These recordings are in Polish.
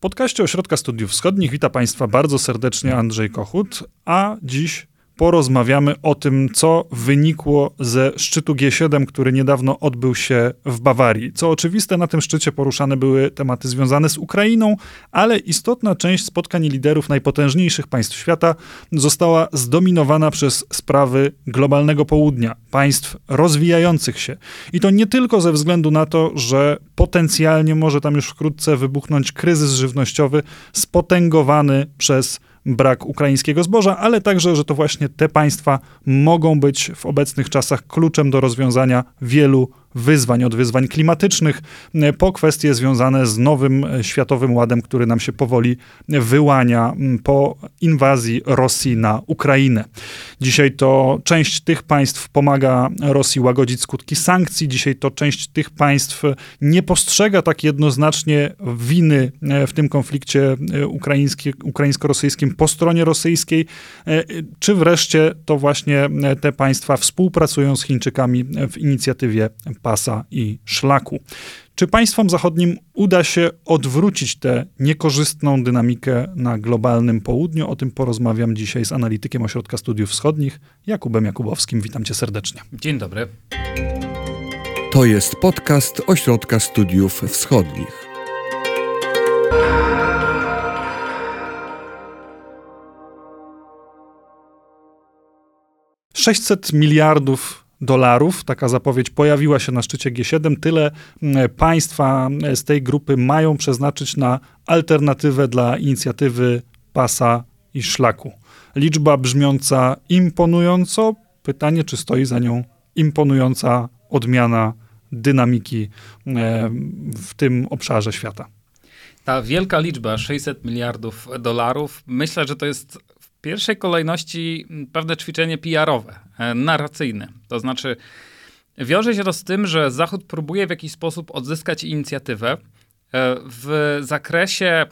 podcaście Ośrodka Studiów Wschodnich. Wita Państwa bardzo serdecznie Andrzej Kochut, a dziś porozmawiamy o tym, co wynikło ze szczytu G7, który niedawno odbył się w Bawarii. Co oczywiste, na tym szczycie poruszane były tematy związane z Ukrainą, ale istotna część spotkań liderów najpotężniejszych państw świata została zdominowana przez sprawy globalnego południa, państw rozwijających się. I to nie tylko ze względu na to, że potencjalnie może tam już wkrótce wybuchnąć kryzys żywnościowy spotęgowany przez brak ukraińskiego zboża, ale także, że to właśnie te państwa mogą być w obecnych czasach kluczem do rozwiązania wielu wyzwań, od wyzwań klimatycznych e, po kwestie związane z nowym e, światowym ładem, który nam się powoli wyłania po inwazji Rosji na Ukrainę. Dzisiaj to część tych państw pomaga Rosji łagodzić skutki sankcji, dzisiaj to część tych państw nie postrzega tak jednoznacznie winy e, w tym konflikcie ukraińsko-rosyjskim po stronie rosyjskiej, czy wreszcie to właśnie te państwa współpracują z Chińczykami w inicjatywie pasa i szlaku. Czy państwom zachodnim uda się odwrócić tę niekorzystną dynamikę na globalnym południu? O tym porozmawiam dzisiaj z analitykiem Ośrodka Studiów Wschodnich, Jakubem Jakubowskim. Witam cię serdecznie. Dzień dobry. To jest podcast Ośrodka Studiów Wschodnich. Sześćset miliardów dolarów. Taka zapowiedź pojawiła się na szczycie G7. Tyle państwa z tej grupy mają przeznaczyć na alternatywę dla inicjatywy pasa i szlaku. Liczba brzmiąca imponująco. Pytanie, czy stoi za nią imponująca odmiana dynamiki w tym obszarze świata. Ta wielka liczba 600 miliardów dolarów, myślę, że to jest w pierwszej kolejności pewne ćwiczenie PR-owe, e, narracyjne. To znaczy, wiąże się to z tym, że Zachód próbuje w jakiś sposób odzyskać inicjatywę e, w zakresie,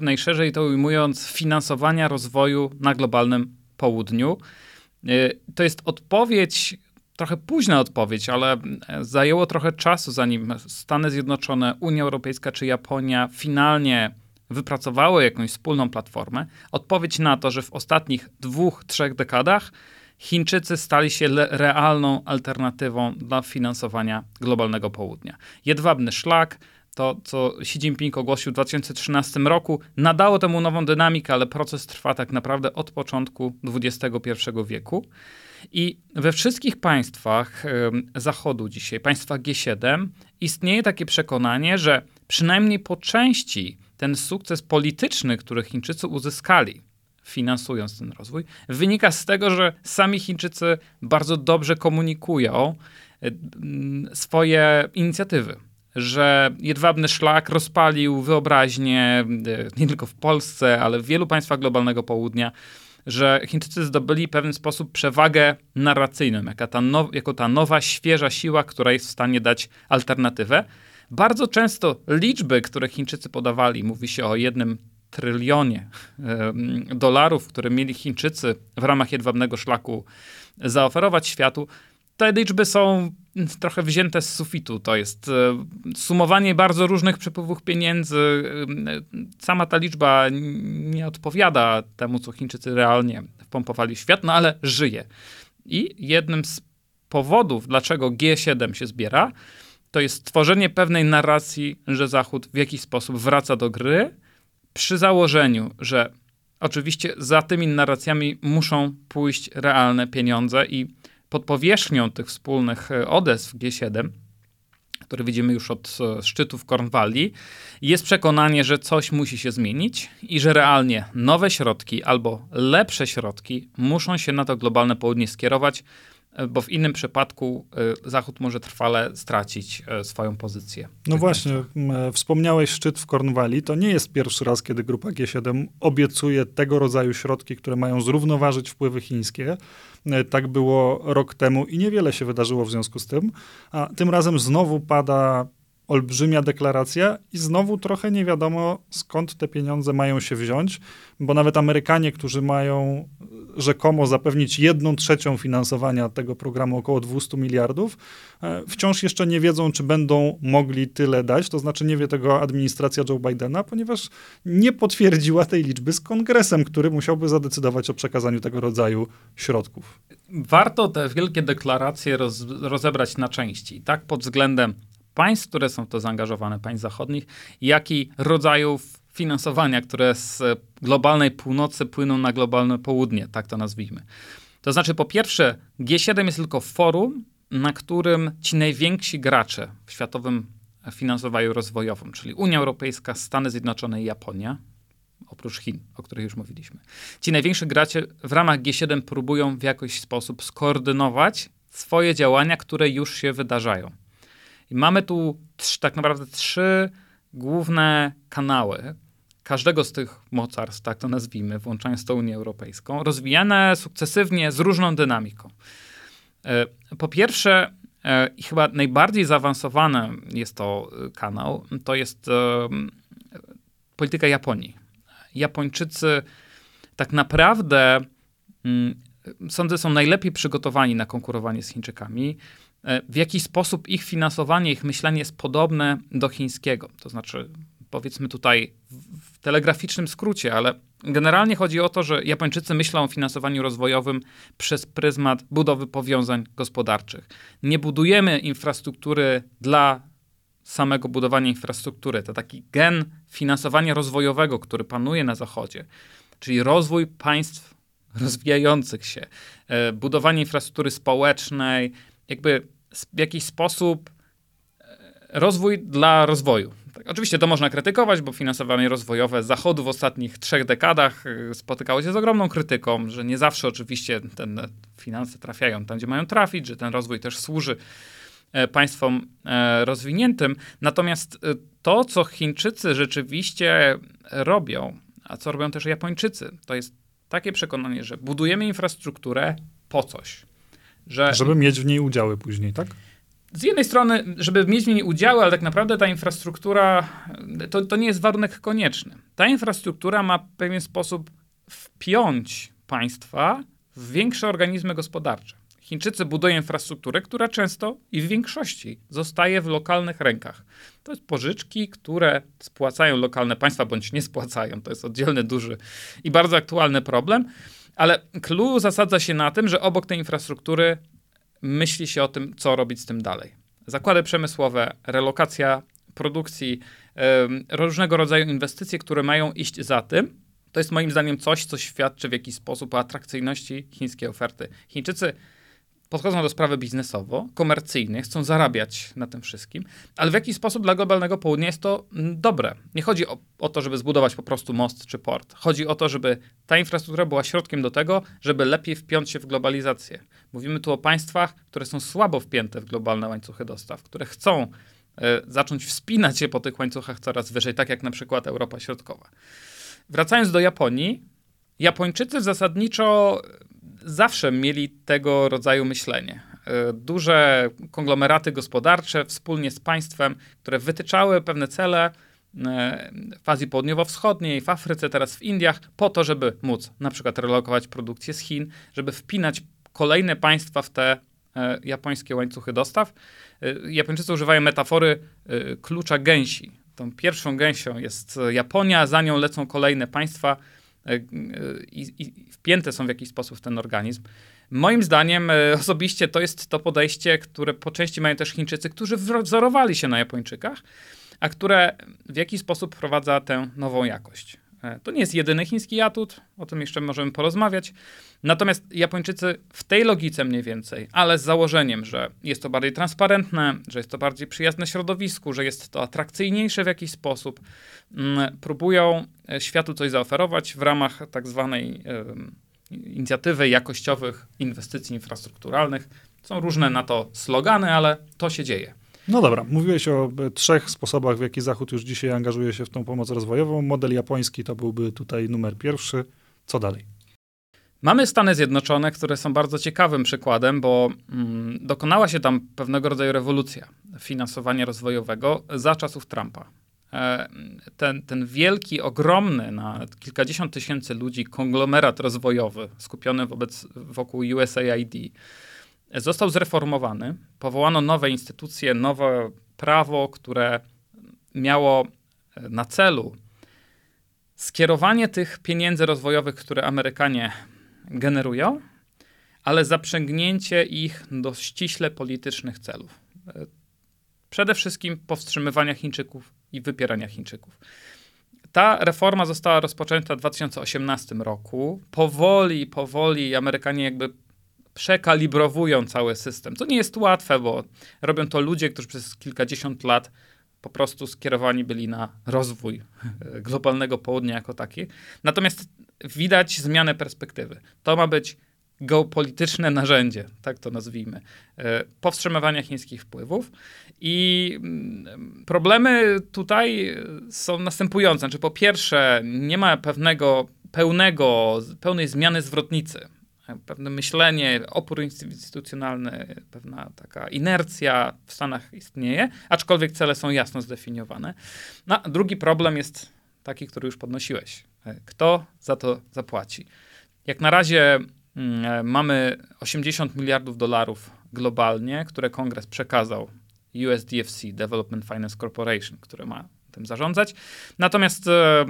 najszerzej to ujmując, finansowania rozwoju na globalnym południu. E, to jest odpowiedź, trochę późna odpowiedź, ale zajęło trochę czasu, zanim Stany Zjednoczone, Unia Europejska czy Japonia finalnie wypracowały jakąś wspólną platformę, odpowiedź na to, że w ostatnich dwóch, trzech dekadach Chińczycy stali się realną alternatywą dla finansowania globalnego południa. Jedwabny szlak, to co Xi Jinping ogłosił w 2013 roku, nadało temu nową dynamikę, ale proces trwa tak naprawdę od początku XXI wieku. I we wszystkich państwach Zachodu dzisiaj, państwach G7, istnieje takie przekonanie, że przynajmniej po części ten sukces polityczny, który Chińczycy uzyskali, finansując ten rozwój, wynika z tego, że sami Chińczycy bardzo dobrze komunikują e, swoje inicjatywy. Że jedwabny szlak rozpalił wyobraźnię e, nie tylko w Polsce, ale w wielu państwach globalnego południa, że Chińczycy zdobyli w pewien sposób przewagę narracyjną, jako ta, jako ta nowa, świeża siła, która jest w stanie dać alternatywę. Bardzo często liczby, które Chińczycy podawali, mówi się o jednym trylionie dolarów, które mieli Chińczycy w ramach jedwabnego szlaku zaoferować światu, te liczby są trochę wzięte z sufitu. To jest e, sumowanie bardzo różnych przepływów pieniędzy. Sama ta liczba nie odpowiada temu, co Chińczycy realnie wpompowali w świat, no ale żyje. I jednym z powodów, dlaczego G7 się zbiera, to jest tworzenie pewnej narracji, że Zachód w jakiś sposób wraca do gry, przy założeniu, że oczywiście za tymi narracjami muszą pójść realne pieniądze i pod powierzchnią tych wspólnych e, odezw G7, które widzimy już od e, szczytów Cornwalli, jest przekonanie, że coś musi się zmienić i że realnie nowe środki albo lepsze środki muszą się na to globalne południe skierować, bo w innym przypadku y, Zachód może trwale stracić y, swoją pozycję. No właśnie, e, wspomniałeś szczyt w Cornwalli. To nie jest pierwszy raz, kiedy grupa G7 obiecuje tego rodzaju środki, które mają zrównoważyć wpływy chińskie. E, tak było rok temu i niewiele się wydarzyło w związku z tym. A tym razem znowu pada olbrzymia deklaracja i znowu trochę nie wiadomo, skąd te pieniądze mają się wziąć, bo nawet Amerykanie, którzy mają rzekomo zapewnić jedną trzecią finansowania tego programu, około 200 miliardów, e, wciąż jeszcze nie wiedzą, czy będą mogli tyle dać. To znaczy nie wie tego administracja Joe Bidena, ponieważ nie potwierdziła tej liczby z kongresem, który musiałby zadecydować o przekazaniu tego rodzaju środków. Warto te wielkie deklaracje roz, rozebrać na części, tak pod względem państw, które są w to zaangażowane, państw zachodnich, jak i rodzajów finansowania, które z globalnej północy płyną na globalne południe, tak to nazwijmy. To znaczy, po pierwsze, G7 jest tylko forum, na którym ci najwięksi gracze w światowym finansowaniu rozwojowym, czyli Unia Europejska, Stany Zjednoczone i Japonia, oprócz Chin, o których już mówiliśmy. Ci najwięksi gracze w ramach G7 próbują w jakiś sposób skoordynować swoje działania, które już się wydarzają. I mamy tu tak naprawdę trzy główne kanały, każdego z tych mocarstw, tak to nazwijmy, włączając to Unię Europejską, rozwijane sukcesywnie z różną dynamiką. E, po pierwsze, e, i chyba najbardziej zaawansowany jest to e, kanał, to jest polityka Japonii. Japończycy tak naprawdę, mm, sądzę, są najlepiej przygotowani na konkurowanie z Chińczykami. W jakiś sposób ich finansowanie, ich myślenie jest podobne do chińskiego. To znaczy, powiedzmy tutaj w telegraficznym skrócie, ale generalnie chodzi o to, że Japończycy myślą o finansowaniu rozwojowym przez pryzmat budowy powiązań gospodarczych. Nie budujemy infrastruktury dla samego budowania infrastruktury. To taki gen finansowania rozwojowego, który panuje na Zachodzie, czyli rozwój państw rozwijających się, e, budowanie infrastruktury społecznej, jakby w jakiś sposób e, rozwój dla rozwoju. Tak, oczywiście to można krytykować, bo finansowanie rozwojowe Zachodu w ostatnich trzech dekadach y, spotykało się z ogromną krytyką, że nie zawsze oczywiście te finanse trafiają tam, gdzie mają trafić, że ten rozwój też służy e, państwom e, rozwiniętym. Natomiast to, co Chińczycy rzeczywiście robią, a co robią też Japończycy, to jest takie przekonanie, że budujemy infrastrukturę po coś. Że, Żeby mieć w niej udziały później, tak? z jednej strony, żeby mieć w niej udziały, ale tak naprawdę ta infrastruktura to, to nie jest warunek konieczny. Ta infrastruktura ma w pewien sposób wpiąć państwa w większe organizmy gospodarcze. Chińczycy budują infrastrukturę, która często i w większości zostaje w lokalnych rękach. To jest pożyczki, które spłacają lokalne państwa, bądź nie spłacają. To jest oddzielny, duży i bardzo aktualny problem. Ale clue zasadza się na tym, że obok tej infrastruktury myśli się o tym, co robić z tym dalej. Zakłady przemysłowe, relokacja produkcji, różnego rodzaju inwestycje, które mają iść za tym, to jest moim zdaniem coś, co świadczy w jakiś sposób o atrakcyjności chińskiej oferty. Chińczycy podchodzą do sprawy biznesowo, komercyjnie, chcą zarabiać na tym wszystkim, ale w jakiś sposób dla globalnego południa jest to mm, dobre. Nie chodzi o, o, to, żeby zbudować po prostu most czy port. Chodzi o to, żeby ta infrastruktura była środkiem do tego, żeby lepiej wpiąć się w globalizację. Mówimy tu o państwach, które są słabo wpięte w globalne łańcuchy dostaw, które chcą y, zacząć wspinać się po tych łańcuchach coraz wyżej, tak jak na przykład Europa Środkowa. Wracając do Japonii, Japończycy zasadniczo zawsze mieli tego rodzaju myślenie. E, duże konglomeraty gospodarcze wspólnie z państwem, które wytyczały pewne cele e, w Azji Południowo-Wschodniej, w Afryce, teraz w Indiach, po to, żeby móc na przykład relokować produkcję z Chin, żeby wpinać kolejne państwa w te e, japońskie łańcuchy dostaw. Japończycy używają metafory klucza gęsi. Tą pierwszą gęsią jest Japonia, za nią lecą kolejne państwa, i, i wpięte są w jakiś sposób w ten organizm. Moim zdaniem e, osobiście to jest to podejście, które po części mają też Chińczycy, którzy wzorowali się na Japończykach, a które w jakiś sposób wprowadza tę nową jakość. E, to nie jest jedyny chiński atut, o tym jeszcze możemy porozmawiać. Natomiast Japończycy w tej logice mniej więcej, ale z założeniem, że jest to bardziej transparentne, że jest to bardziej przyjazne środowisku, że jest to atrakcyjniejsze w jakiś sposób, mm, próbują e, światu coś zaoferować w ramach tak zwanej inicjatywy jakościowych inwestycji infrastrukturalnych. Są różne na to slogany, ale to się dzieje. No dobra, mówiłeś o e, trzech sposobach, w jaki Zachód już dzisiaj angażuje się w tą pomoc rozwojową. Model japoński to byłby tutaj numer pierwszy. Co dalej? Mamy Stany Zjednoczone, które są bardzo ciekawym przykładem, bo mm, dokonała się tam pewnego rodzaju rewolucja finansowania rozwojowego za czasów Trumpa. E, ten, ten wielki, ogromny na kilkadziesiąt tysięcy ludzi konglomerat rozwojowy skupiony wobec, wokół USAID został zreformowany. Powołano nowe instytucje, nowe prawo, które miało na celu skierowanie tych pieniędzy rozwojowych, które Amerykanie generują, ale zaprzęgnięcie ich do ściśle politycznych celów. Przede wszystkim powstrzymywania Chińczyków i wypierania Chińczyków. Ta reforma została rozpoczęta w 2018 roku. Powoli, powoli Amerykanie jakby przekalibrowują cały system, co nie jest łatwe, bo robią to ludzie, którzy przez kilkadziesiąt lat po prostu skierowani byli na rozwój globalnego południa jako taki. Natomiast widać zmianę perspektywy. To ma być geopolityczne narzędzie, tak to nazwijmy, e, powstrzymywania chińskich wpływów. I mm, problemy tutaj są następujące. Znaczy, po pierwsze, nie ma pewnego, pełnego, pełnej zmiany zwrotnicy. Pewne myślenie, opór instytucjonalny, pewna taka inercja w Stanach istnieje, aczkolwiek cele są jasno zdefiniowane. No, drugi problem jest taki, który już podnosiłeś. E, kto za to zapłaci? Jak na razie mm, e, mamy 80 miliardów dolarów globalnie, które kongres przekazał USDFC, Development Finance Corporation, które ma tym zarządzać. Natomiast e,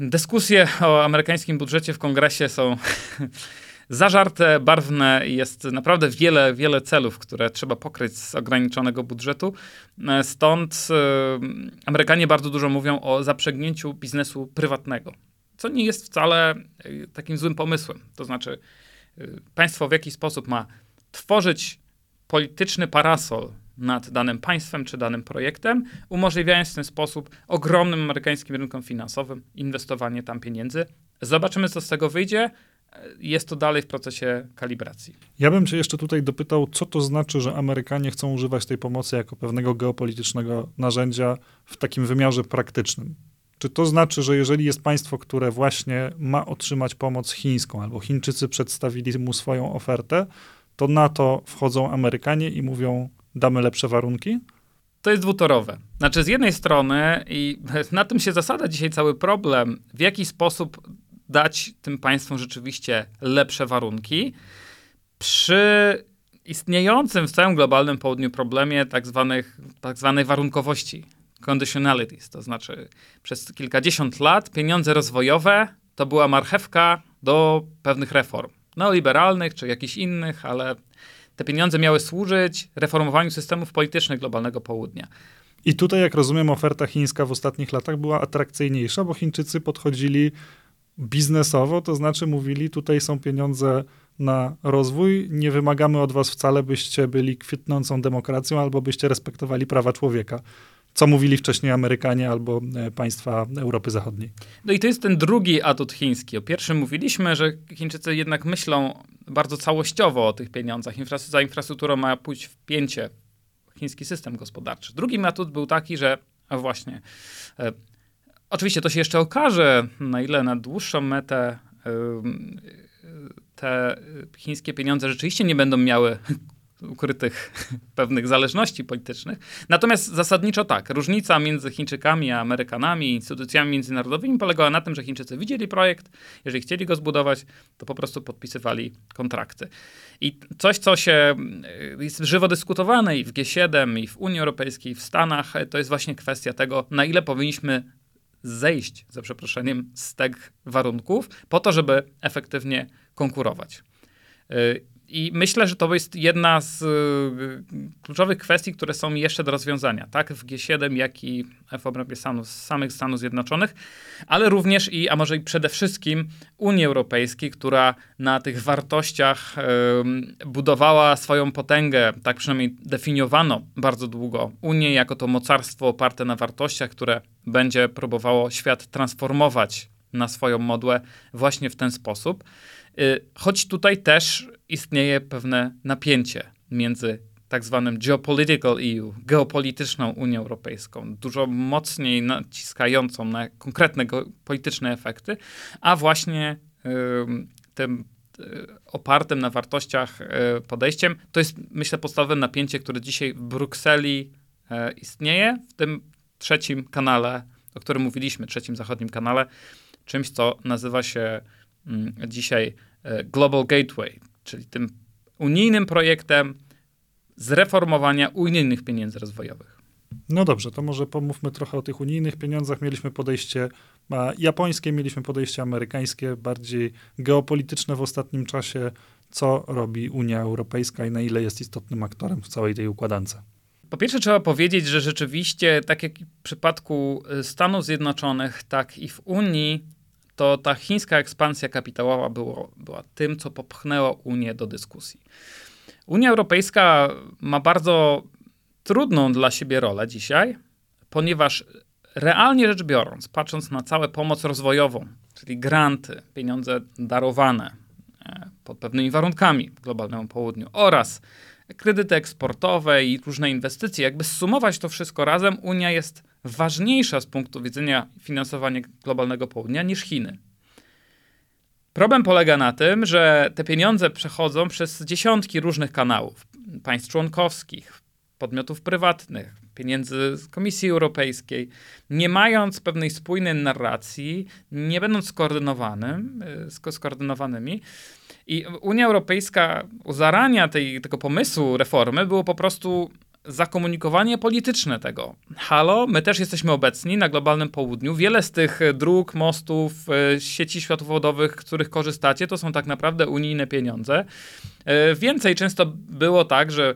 dyskusje o amerykańskim budżecie w kongresie są zażarte, barwne i jest naprawdę wiele, wiele celów, które trzeba pokryć z ograniczonego budżetu. E, stąd e, Amerykanie bardzo dużo mówią o zaprzęgnięciu biznesu prywatnego, co nie jest wcale e, takim złym pomysłem. To znaczy, państwo w jakiś sposób ma tworzyć polityczny parasol nad danym państwem czy danym projektem, umożliwiając w ten sposób ogromnym amerykańskim rynkom finansowym inwestowanie tam pieniędzy. Zobaczymy, co z tego wyjdzie. Jest to dalej w procesie kalibracji. Ja bym cię jeszcze tutaj dopytał, co to znaczy, że Amerykanie chcą używać tej pomocy jako pewnego geopolitycznego narzędzia w takim wymiarze praktycznym. Czy to znaczy, że jeżeli jest państwo, które właśnie ma otrzymać pomoc chińską, albo Chińczycy przedstawili mu swoją ofertę, to na to wchodzą Amerykanie i mówią: damy lepsze warunki? To jest dwutorowe. Znaczy, z jednej strony, i na tym się zasada dzisiaj cały problem, w jaki sposób dać tym państwom rzeczywiście lepsze warunki przy istniejącym w całym globalnym południu problemie tak, zwanych, tak zwanej warunkowości, conditionalities, to znaczy przez kilkadziesiąt lat pieniądze rozwojowe to była marchewka do pewnych reform, neoliberalnych czy jakichś innych, ale te pieniądze miały służyć reformowaniu systemów politycznych globalnego południa. I tutaj, jak rozumiem, oferta chińska w ostatnich latach była atrakcyjniejsza, bo Chińczycy podchodzili biznesowo, to znaczy mówili, tutaj są pieniądze na rozwój, nie wymagamy od was wcale, byście byli kwitnącą demokracją albo byście respektowali prawa człowieka. Co mówili wcześniej Amerykanie albo e, państwa Europy Zachodniej. No i to jest ten drugi atut chiński. O pierwszym mówiliśmy, że Chińczycy jednak myślą bardzo całościowo o tych pieniądzach. Za infrastrukturą ma pójść w pięcie chiński system gospodarczy. Drugi atut był taki, że a właśnie, e, oczywiście to się jeszcze okaże, na ile na dłuższą metę e, te chińskie pieniądze rzeczywiście nie będą miały ukrytych pewnych zależności politycznych. Natomiast zasadniczo tak, różnica między Chińczykami a Amerykanami, instytucjami międzynarodowymi polegała na tym, że Chińczycy widzieli projekt, jeżeli chcieli go zbudować, to po prostu podpisywali kontrakty. I coś, co się y, jest żywo dyskutowane i w G7, i w Unii Europejskiej, i w Stanach, to jest właśnie kwestia tego, na ile powinniśmy zejść, za przeproszeniem, z tych warunków, po to, żeby efektywnie konkurować. I myślę, że to jest jedna z y, kluczowych kwestii, które są jeszcze do rozwiązania, tak w G7, jak i w obrębie Stanów, samych Stanów Zjednoczonych, ale również i, a może i przede wszystkim Unii Europejskiej, która na tych wartościach y, budowała swoją potęgę, tak przynajmniej definiowano bardzo długo Unię jako to mocarstwo oparte na wartościach, które będzie próbowało świat transformować na swoją modłę właśnie w ten sposób. Y, choć tutaj też istnieje pewne napięcie między tak zwanym geopolitical EU, geopolityczną Unią Europejską, dużo mocniej naciskającą na konkretne polityczne efekty, a właśnie tym opartym na wartościach podejściem, to jest, myślę, podstawowe napięcie, które dzisiaj w Brukseli istnieje, w tym trzecim kanale, o którym mówiliśmy, trzecim zachodnim kanale, czymś, co nazywa się mm, dzisiaj Global Gateway, czyli tym unijnym projektem zreformowania unijnych pieniędzy rozwojowych. No dobrze, to może pomówmy trochę o tych unijnych pieniądzach. Mieliśmy podejście japońskie, mieliśmy podejście amerykańskie, bardziej geopolityczne w ostatnim czasie. Co robi Unia Europejska i na ile jest istotnym aktorem w całej tej układance? Po pierwsze, trzeba powiedzieć, że rzeczywiście, tak jak w przypadku y, Stanów Zjednoczonych, tak i w Unii, to ta chińska ekspansja kapitałowa było, była tym, co popchnęło Unię do dyskusji. Unia Europejska ma bardzo trudną dla siebie rolę dzisiaj, ponieważ realnie rzecz biorąc, patrząc na całą pomoc rozwojową, czyli granty, pieniądze darowane e, pod pewnymi warunkami globalnemu południu oraz kredyty eksportowe i różne inwestycje, jakby sumować to wszystko razem, Unia jest ważniejsza z punktu widzenia finansowania globalnego południa niż Chiny. Problem polega na tym, że te pieniądze przechodzą przez dziesiątki różnych kanałów państw członkowskich, podmiotów prywatnych, pieniędzy z Komisji Europejskiej, nie mając pewnej spójnej narracji, nie będąc skoordynowanym, y, skoordynowanymi. I Unia Europejska u zarania tej, tego pomysłu reformy było po prostu zakomunikowanie polityczne tego. Halo, my też jesteśmy obecni na globalnym południu. Wiele z tych dróg, mostów, e, sieci światłowodowych, których korzystacie, to są tak naprawdę unijne pieniądze. E, więcej często było tak, że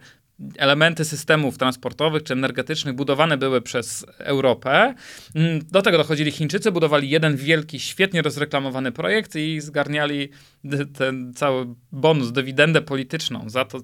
elementy systemów transportowych czy energetycznych budowane były przez Europę. Mm, do tego dochodzili Chińczycy, budowali jeden wielki, świetnie rozreklamowany projekt i zgarniali ten cały bonus, dywidendę polityczną za to,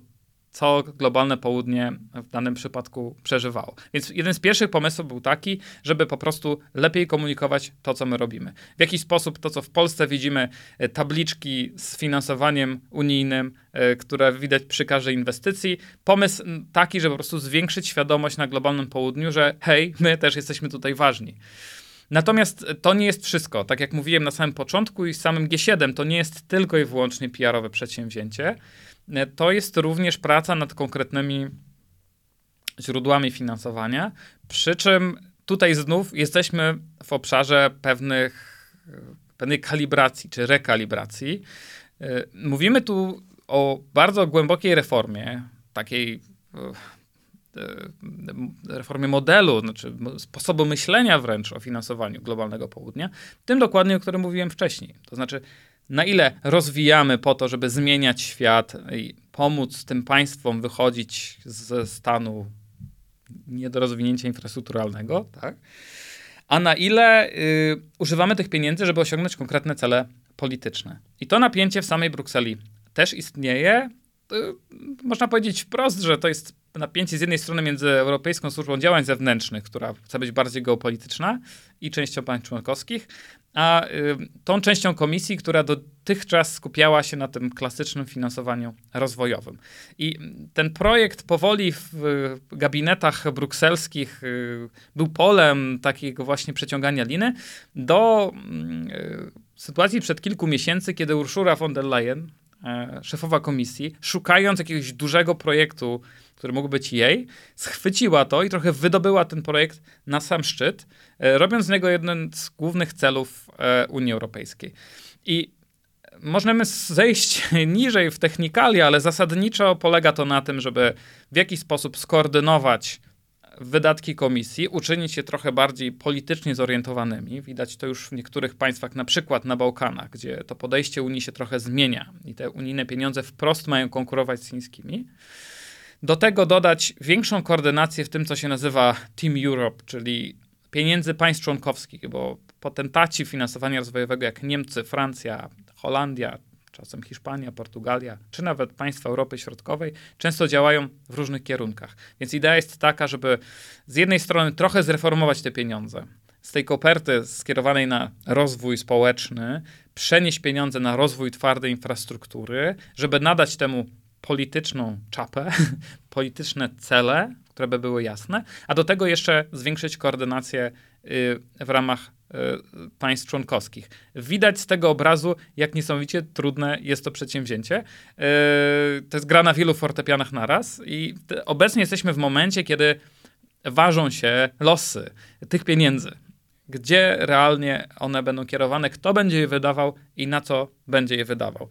co globalne południe w danym przypadku przeżywało. Więc jeden z pierwszych pomysłów był taki, żeby po prostu lepiej komunikować to, co my robimy. W jaki sposób to, co w Polsce widzimy, e, tabliczki z finansowaniem unijnym, e, które widać przy każdej inwestycji. Pomysł taki, żeby po prostu zwiększyć świadomość na globalnym południu, że hej, my też jesteśmy tutaj ważni. Natomiast to nie jest wszystko. Tak jak mówiłem na samym początku i samym G7, to nie jest tylko i wyłącznie PR-owe przedsięwzięcie. E, to jest również praca nad konkretnymi źródłami finansowania, przy czym tutaj znów jesteśmy w obszarze pewnych, e, pewnej kalibracji czy rekalibracji. E, mówimy tu o bardzo głębokiej reformie, takiej reformie modelu, znaczy sposobu myślenia wręcz o finansowaniu globalnego południa, tym dokładnie, o którym mówiłem wcześniej. To znaczy na ile rozwijamy po to, żeby zmieniać świat i pomóc tym państwom wychodzić ze stanu nie do rozwinięcia infrastrukturalnego, tak? a na ile y, używamy tych pieniędzy, żeby osiągnąć konkretne cele polityczne. I to napięcie w samej Brukseli też istnieje. Y, można powiedzieć wprost, że to jest napięcie z jednej strony między Europejską Służbą Działań Zewnętrznych, która chce być bardziej geopolityczna i częścią państw członkowskich, a y, tą częścią komisji, która dotychczas skupiała się na tym klasycznym finansowaniu rozwojowym. I ten projekt powoli w gabinetach brukselskich y, był polem takiego właśnie przeciągania liny do y, sytuacji przed kilku miesięcy, kiedy Ursula von der Leyen, szefowa komisji, szukając jakiegoś dużego projektu, który mógł być jej, schwyciła to i trochę wydobyła ten projekt na sam szczyt, e, robiąc z niego jeden z głównych celów e, Unii Europejskiej. I możemy zejść niżej w technikalia, ale zasadniczo polega to na tym, żeby w jakiś sposób skoordynować wydatki komisji, uczynić je trochę bardziej politycznie zorientowanymi. Widać to już w niektórych państwach, na przykład na Bałkanach, gdzie to podejście Unii się trochę zmienia i te unijne pieniądze wprost mają konkurować z chińskimi. Do tego dodać większą koordynację w tym, co się nazywa Team Europe, czyli pieniędzy państw członkowskich, bo potentaci finansowania rozwojowego jak Niemcy, Francja, Holandia, czasem Hiszpania, Portugalia, czy nawet państwa Europy Środkowej, często działają w różnych kierunkach. Więc idea jest taka, żeby z jednej strony trochę zreformować te pieniądze, z tej koperty skierowanej na rozwój społeczny, przenieść pieniądze na rozwój twardej infrastruktury, żeby nadać temu polityczną czapę, polityczne cele, które by były jasne, a do tego jeszcze zwiększyć koordynację w ramach państw członkowskich. Widać z tego obrazu, jak niesamowicie trudne jest to przedsięwzięcie. To jest gra na wielu fortepianach naraz i obecnie jesteśmy w momencie, kiedy ważą się losy tych pieniędzy. Gdzie realnie one będą kierowane, kto będzie je wydawał i na co będzie je wydawał.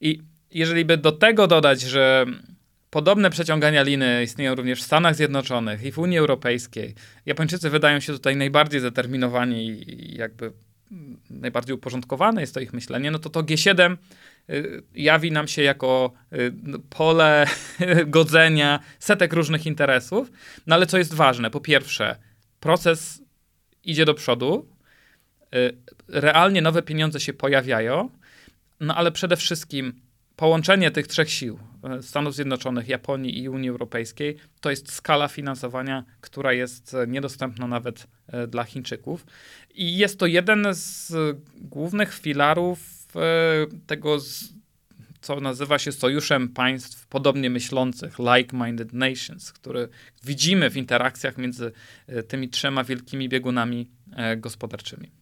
I jeżeli by do tego dodać, że podobne przeciągania liny istnieją również w Stanach Zjednoczonych i w Unii Europejskiej, Japończycy wydają się tutaj najbardziej zdeterminowani i jakby najbardziej uporządkowane jest to ich myślenie, no to to G7 y, jawi nam się jako y, pole godzenia setek różnych interesów. No ale co jest ważne? Po pierwsze, proces idzie do przodu, y, realnie nowe pieniądze się pojawiają, no ale przede wszystkim połączenie tych trzech sił Stanów Zjednoczonych, Japonii i Unii Europejskiej to jest skala finansowania, która jest niedostępna nawet dla Chińczyków. I jest to jeden z głównych filarów e, tego, co nazywa się sojuszem państw podobnie myślących, like-minded nations, który widzimy w interakcjach między e, tymi trzema wielkimi biegunami e, gospodarczymi.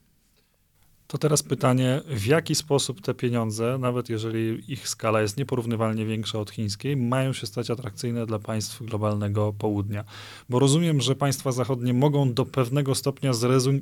To teraz pytanie, w jaki sposób te pieniądze, nawet jeżeli ich skala jest nieporównywalnie większa od chińskiej, mają się stać atrakcyjne dla państw globalnego południa? Bo rozumiem, że państwa zachodnie mogą do pewnego stopnia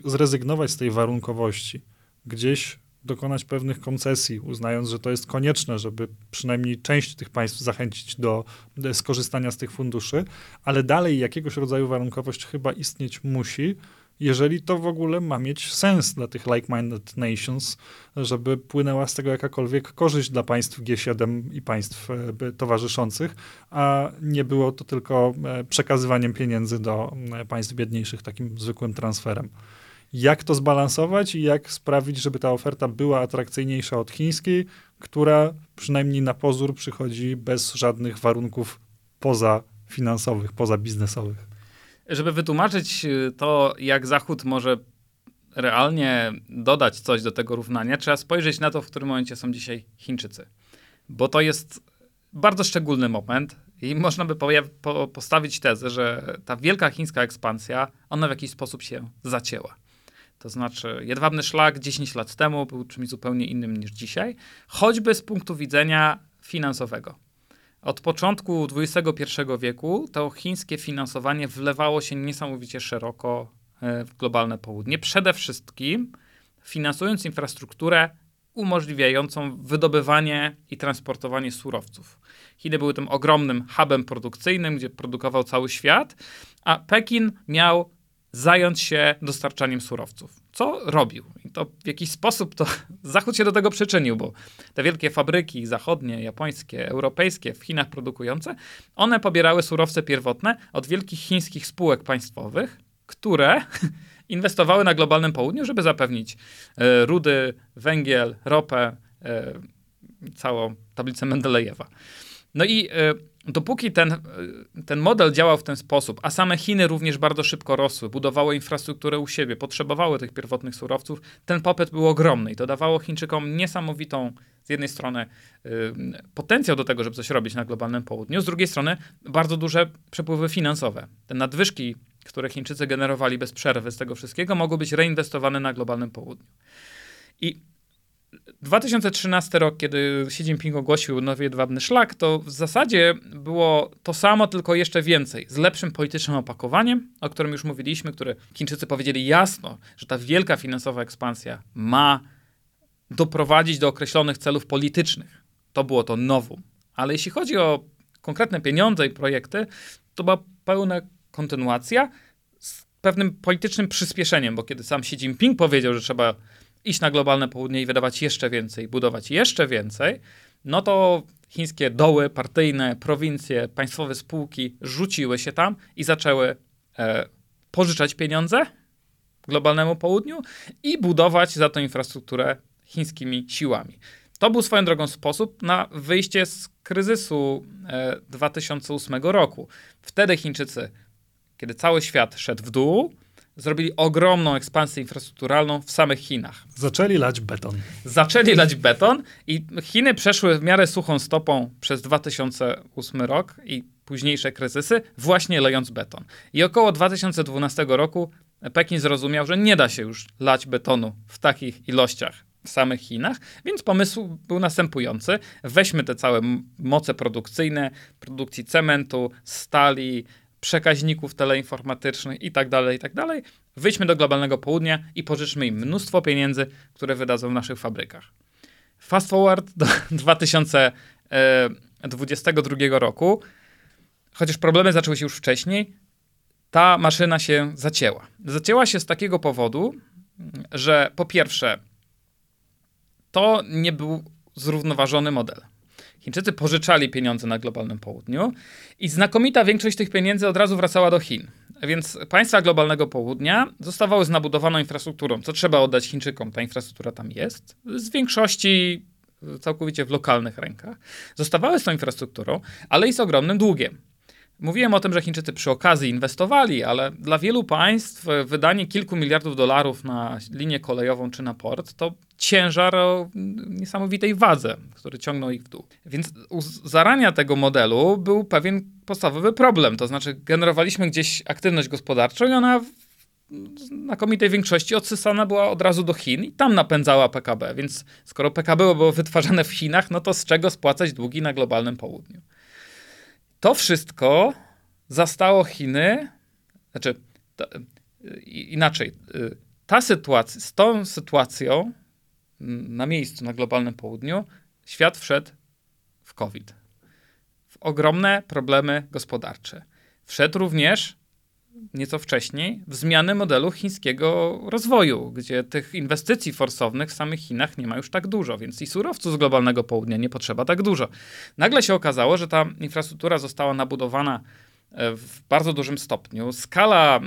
zrezygnować z tej warunkowości, gdzieś dokonać pewnych koncesji, uznając, że to jest konieczne, żeby przynajmniej część tych państw zachęcić do, do skorzystania z tych funduszy, ale dalej jakiegoś rodzaju warunkowość chyba istnieć musi, jeżeli to w ogóle ma mieć sens dla tych like-minded nations, żeby płynęła z tego jakakolwiek korzyść dla państw G7 i państw e, towarzyszących, a nie było to tylko e, przekazywaniem pieniędzy do e, państw biedniejszych takim zwykłym transferem. Jak to zbalansować i jak sprawić, żeby ta oferta była atrakcyjniejsza od chińskiej, która przynajmniej na pozór przychodzi bez żadnych warunków poza finansowych, poza biznesowych? Żeby wytłumaczyć y, to, jak Zachód może realnie dodać coś do tego równania, trzeba spojrzeć na to, w którym momencie są dzisiaj Chińczycy. Bo to jest bardzo szczególny moment i można by po postawić tezę, że ta wielka chińska ekspansja, ona w jakiś sposób się zacięła. To znaczy, jedwabny szlak 10 lat temu był czymś zupełnie innym niż dzisiaj, choćby z punktu widzenia finansowego. Od początku XXI wieku to chińskie finansowanie wlewało się niesamowicie szeroko e, w globalne południe. Przede wszystkim finansując infrastrukturę umożliwiającą wydobywanie i transportowanie surowców. Chiny były tym ogromnym hubem produkcyjnym, gdzie produkował cały świat, a Pekin miał zająć się dostarczaniem surowców. Co robił? I to w jakiś sposób to Zachód się do tego przyczynił, bo te wielkie fabryki zachodnie, japońskie, europejskie w Chinach produkujące, one pobierały surowce pierwotne od wielkich chińskich spółek państwowych, które inwestowały na globalnym południu, żeby zapewnić e, rudy, węgiel, ropę, e, całą tablicę Mendelejewa. No i e, dopóki ten, ten model działał w ten sposób, a same Chiny również bardzo szybko rosły, budowały infrastrukturę u siebie, potrzebowały tych pierwotnych surowców, ten popyt był ogromny i to dawało Chińczykom niesamowitą, z jednej strony potencjał do tego, żeby coś robić na globalnym południu, z drugiej strony bardzo duże przepływy finansowe. Te nadwyżki, które Chińczycy generowali bez przerwy z tego wszystkiego, mogły być reinwestowane na globalnym południu. I 2013 rok, kiedy Xi Jinping ogłosił nowy jedwabny szlak, to w zasadzie było to samo, tylko jeszcze więcej. Z lepszym politycznym opakowaniem, o którym już mówiliśmy, które Chińczycy powiedzieli jasno, że ta wielka finansowa ekspansja ma doprowadzić do określonych celów politycznych. To było to nowum. Ale jeśli chodzi o konkretne pieniądze i projekty, to była pełna kontynuacja z pewnym politycznym przyspieszeniem, bo kiedy sam Xi Jinping powiedział, że trzeba iść na globalne południe i wydawać jeszcze więcej, budować jeszcze więcej, no to chińskie doły partyjne, prowincje, państwowe spółki rzuciły się tam i zaczęły e, pożyczać pieniądze globalnemu południu i budować za to infrastrukturę chińskimi siłami. To był swoją drogą sposób na wyjście z kryzysu e, 2008 roku. Wtedy Chińczycy, kiedy cały świat szedł w dół, zrobili ogromną ekspansję infrastrukturalną w samych Chinach. Zaczęli lać beton. Zaczęli lać beton i Chiny przeszły w miarę suchą stopą przez 2008 rok i późniejsze kryzysy, właśnie lejąc beton. I około 2012 roku Pekin zrozumiał, że nie da się już lać betonu w takich ilościach w samych Chinach, więc pomysł był następujący. Weźmy te całe moce produkcyjne, produkcji cementu, stali, przekaźników teleinformatycznych i tak dalej, i tak dalej. Wyjdźmy do globalnego południa i pożyczmy im mnóstwo pieniędzy, które wydadzą w naszych fabrykach. Fast forward do 2022 roku, chociaż problemy zaczęły się już wcześniej, ta maszyna się zacięła. Zacięła się z takiego powodu, że po pierwsze, to nie był zrównoważony model. Chińczycy pożyczali pieniądze na globalnym południu i znakomita większość tych pieniędzy od razu wracała do Chin. Więc państwa globalnego południa zostawały z nabudowaną infrastrukturą, co trzeba oddać Chińczykom. Ta infrastruktura tam jest. Z większości całkowicie w lokalnych rękach. Zostawały z tą infrastrukturą, ale i z ogromnym długiem. Mówiłem o tym, że Chińczycy przy okazji inwestowali, ale dla wielu państw wydanie kilku miliardów dolarów na linię kolejową czy na port to ciężar o niesamowitej wadze, który ciągnął ich w dół. Więc u zarania tego modelu był pewien podstawowy problem, to znaczy generowaliśmy gdzieś aktywność gospodarczą i ona znakomitej większości odsysana była od razu do Chin i tam napędzała PKB. Więc skoro PKB było wytwarzane w Chinach, no to z czego spłacać długi na globalnym południu? To wszystko zastało Chiny, znaczy to, inaczej, y, ta sytuacja, z tą sytuacją na miejscu na globalnym południu świat wszedł w COVID. W ogromne problemy gospodarcze. Wszedł również nieco wcześniej w zmianę modelu chińskiego rozwoju, gdzie tych inwestycji forsownych w samych Chinach nie ma już tak dużo, więc i surowców z globalnego południa nie potrzeba tak dużo. Nagle się okazało, że ta infrastruktura została nabudowana e, w bardzo dużym stopniu. Skala e,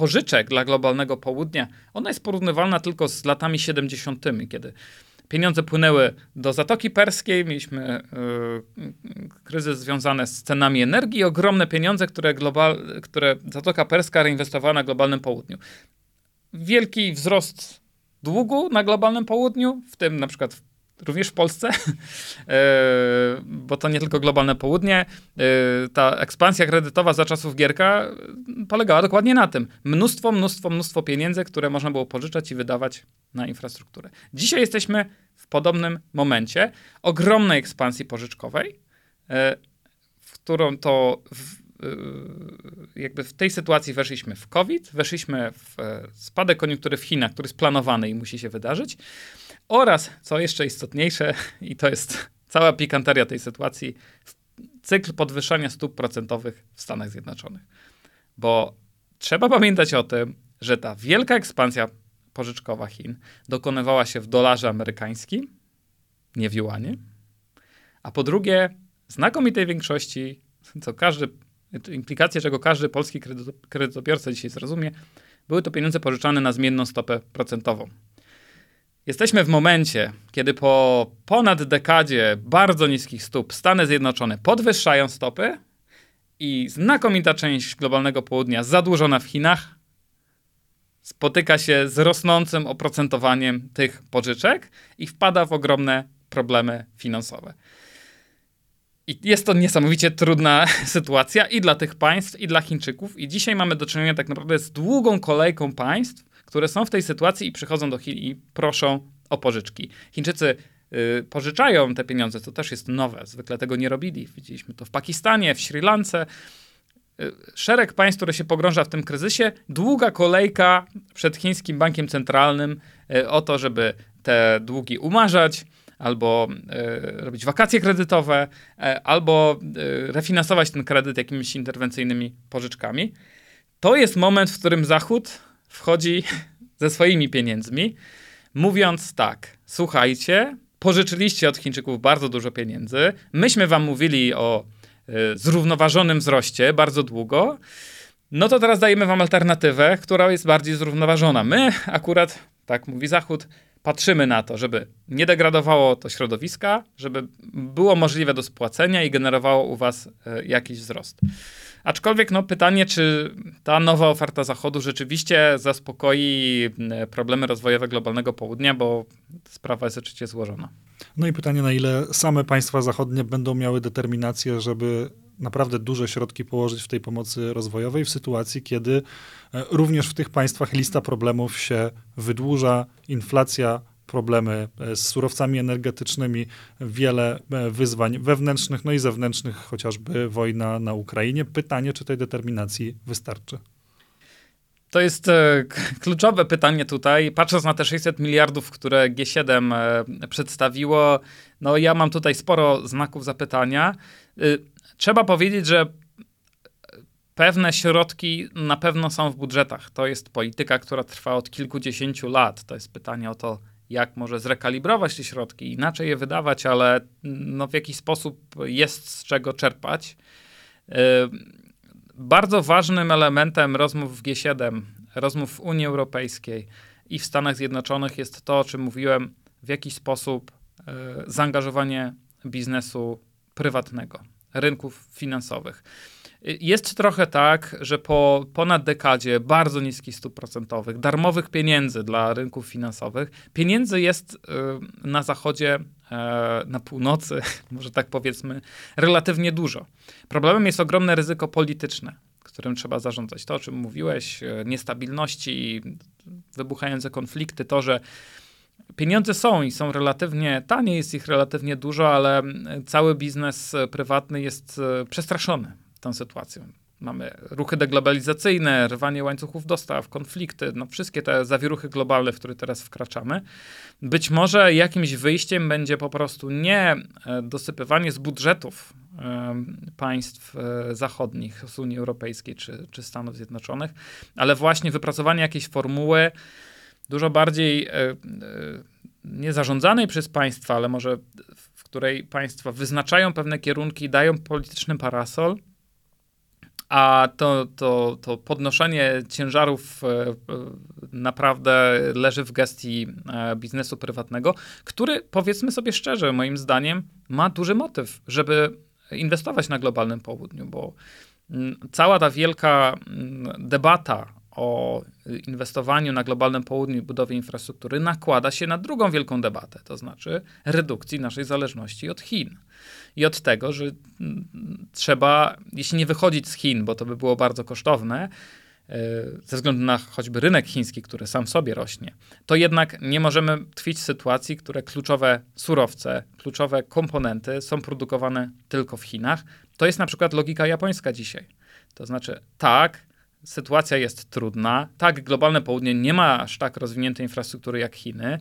pożyczek dla globalnego południa, ona jest porównywalna tylko z latami 70., kiedy pieniądze płynęły do Zatoki Perskiej, mieliśmy y, kryzys związany z cenami energii i ogromne pieniądze, które, global, które Zatoka Perska reinwestowała na globalnym południu. Wielki wzrost długu na globalnym południu, w tym na przykład również w Polsce, e, bo to nie tylko globalne południe. E, ta ekspansja kredytowa za czasów Gierka polegała dokładnie na tym. Mnóstwo, mnóstwo, mnóstwo pieniędzy, które można było pożyczać i wydawać na infrastrukturę. Dzisiaj jesteśmy w podobnym momencie ogromnej ekspansji pożyczkowej, e, w którą to w, jakby w tej sytuacji weszliśmy w COVID, weszliśmy w spadek koniunktury w Chinach, który jest planowany i musi się wydarzyć. Oraz, co jeszcze istotniejsze, i to jest cała pikanteria tej sytuacji, cykl podwyższania stóp procentowych w Stanach Zjednoczonych. Bo trzeba pamiętać o tym, że ta wielka ekspansja pożyczkowa Chin dokonywała się w dolarze amerykańskim, nie w juanie. A po drugie, znakomitej większości, co każdy, implikacje, czego każdy polski kredytobiorca dzisiaj zrozumie, były to pieniądze pożyczane na zmienną stopę procentową. Jesteśmy w momencie, kiedy po ponad dekadzie bardzo niskich stóp Stany Zjednoczone podwyższają stopy i znakomita część globalnego południa zadłużona w Chinach spotyka się z rosnącym oprocentowaniem tych pożyczek i wpada w ogromne problemy finansowe. I jest to niesamowicie trudna sytuacja i dla tych państw, i dla Chińczyków. I dzisiaj mamy do czynienia tak naprawdę z długą kolejką państw, które są w tej sytuacji i przychodzą do Chin i proszą o pożyczki. Chińczycy y, pożyczają te pieniądze, to też jest nowe. Zwykle tego nie robili. Widzieliśmy to w Pakistanie, w Sri Lance. Y, szereg państw, które się pogrąża w tym kryzysie, długa kolejka przed chińskim bankiem centralnym y, o to, żeby te długi umarzać, albo y, robić wakacje kredytowe, y, albo y, refinansować ten kredyt jakimiś interwencyjnymi pożyczkami. To jest moment, w którym Zachód wchodzi ze swoimi pieniędzmi, mówiąc tak: słuchajcie, pożyczyliście od Chińczyków bardzo dużo pieniędzy, myśmy wam mówili o zrównoważonym wzroście bardzo długo. No to teraz dajemy wam alternatywę, która jest bardziej zrównoważona. My akurat, tak mówi Zachód, patrzymy na to, żeby nie degradowało to środowiska, żeby było możliwe do spłacenia i generowało u was y, jakiś wzrost. Aczkolwiek no, pytanie, czy ta nowa oferta Zachodu rzeczywiście zaspokoi problemy rozwojowe globalnego południa, bo sprawa jest oczywiście złożona. No i pytanie, na ile same państwa zachodnie będą miały determinację, żeby naprawdę duże środki położyć w tej pomocy rozwojowej w sytuacji, kiedy e, również w tych państwach lista problemów się wydłuża, inflacja, problemy e, z surowcami energetycznymi, wiele e, wyzwań wewnętrznych, no i zewnętrznych, chociażby wojna na Ukrainie. Pytanie, czy tej determinacji wystarczy? To jest kluczowe pytanie tutaj. Patrząc na te 600 miliardów, które G7 e, przedstawiło, no ja mam tutaj sporo znaków zapytania. E, trzeba powiedzieć, że pewne środki na pewno są w budżetach. To jest polityka, która trwa od kilkudziesięciu lat. To jest pytanie o to, jak może zrekalibrować te środki, inaczej je wydawać, ale no, w jakiś sposób jest z czego czerpać. Bardzo ważnym elementem rozmów w G7, rozmów w Unii Europejskiej i w Stanach Zjednoczonych jest to, o czym mówiłem, w jaki sposób e, zaangażowanie biznesu prywatnego, rynków finansowych. Jest trochę tak, że po ponad dekadzie bardzo niskich stóp procentowych, darmowych pieniędzy dla rynków finansowych, pieniędzy jest y, na zachodzie, e, na północy, może tak powiedzmy, relatywnie dużo. Problemem jest ogromne ryzyko polityczne, którym trzeba zarządzać. To, o czym mówiłeś, e, niestabilności, wybuchające konflikty, to, że Pieniądze są i są relatywnie tanie, jest ich relatywnie dużo, ale cały biznes prywatny jest e, przestraszony tą sytuacją. Mamy ruchy deglobalizacyjne, rwanie łańcuchów dostaw, konflikty, no wszystkie te zawiruchy globalne, w które teraz wkraczamy. Być może jakimś wyjściem będzie po prostu nie e, dosypywanie z budżetów e, państw e, zachodnich, z Unii Europejskiej czy, czy Stanów Zjednoczonych, ale właśnie wypracowanie jakiejś formuły dużo bardziej nie zarządzanej przez państwa, ale może w której państwa wyznaczają pewne kierunki, dają polityczny parasol, a to, to, to podnoszenie ciężarów e, e, naprawdę leży w gestii e, biznesu prywatnego, który, powiedzmy sobie szczerze, moim zdaniem, ma duży motyw, żeby inwestować na globalnym południu, bo mm, cała ta wielka mm, debata o inwestowaniu na globalnym południu i budowie infrastruktury nakłada się na drugą wielką debatę, to znaczy redukcji naszej zależności od Chin i od tego, że mm, trzeba, jeśli nie wychodzić z Chin, bo to by było bardzo kosztowne, e, ze względu na choćby rynek chiński, który sam sobie rośnie, to jednak nie możemy tkwić w sytuacji, które kluczowe surowce, kluczowe komponenty są produkowane tylko w Chinach. To jest na przykład logika japońska dzisiaj. To znaczy, tak, sytuacja jest trudna, tak, globalne południe nie ma aż tak rozwiniętej infrastruktury jak Chiny,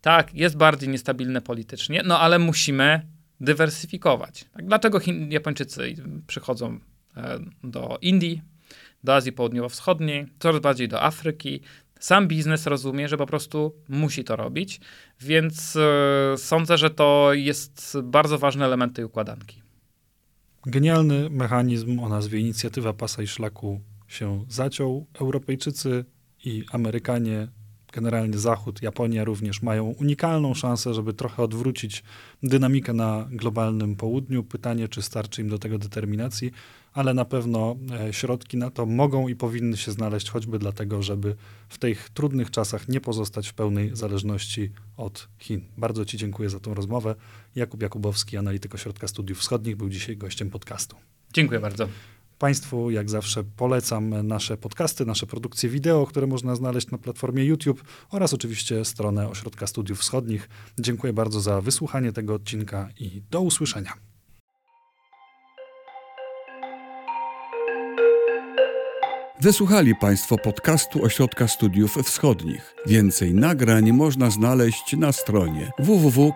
tak, jest bardziej niestabilne politycznie, no ale musimy dywersyfikować. Tak, dlaczego Chin, Japończycy przychodzą e, do Indii, do Azji Południowo-Wschodniej, coraz bardziej do Afryki? Sam biznes rozumie, że po prostu musi to robić, więc e, sądzę, że to jest bardzo ważny element tej układanki. Genialny mechanizm o nazwie Inicjatywa Pasa i Szlaku się zaciął. Europejczycy i Amerykanie generalnie Zachód, Japonia również mają unikalną szansę, żeby trochę odwrócić dynamikę na globalnym południu. Pytanie, czy starczy im do tego determinacji, ale na pewno e, środki na to mogą i powinny się znaleźć, choćby dlatego, żeby w tych trudnych czasach nie pozostać w pełnej zależności od Chin. Bardzo Ci dziękuję za tą rozmowę. Jakub Jakubowski, analityk Ośrodka Studiów Wschodnich, był dzisiaj gościem podcastu. Dziękuję bardzo. Państwu, jak zawsze, polecam nasze podcasty, nasze produkcje wideo, które można znaleźć na platformie YouTube oraz oczywiście stronę Ośrodka Studiów Wschodnich. Dziękuję bardzo za wysłuchanie tego odcinka i do usłyszenia. Wysłuchali Państwo podcastu Ośrodka Studiów Wschodnich. Więcej nagrań można znaleźć na stronie www.osw.waw.pl.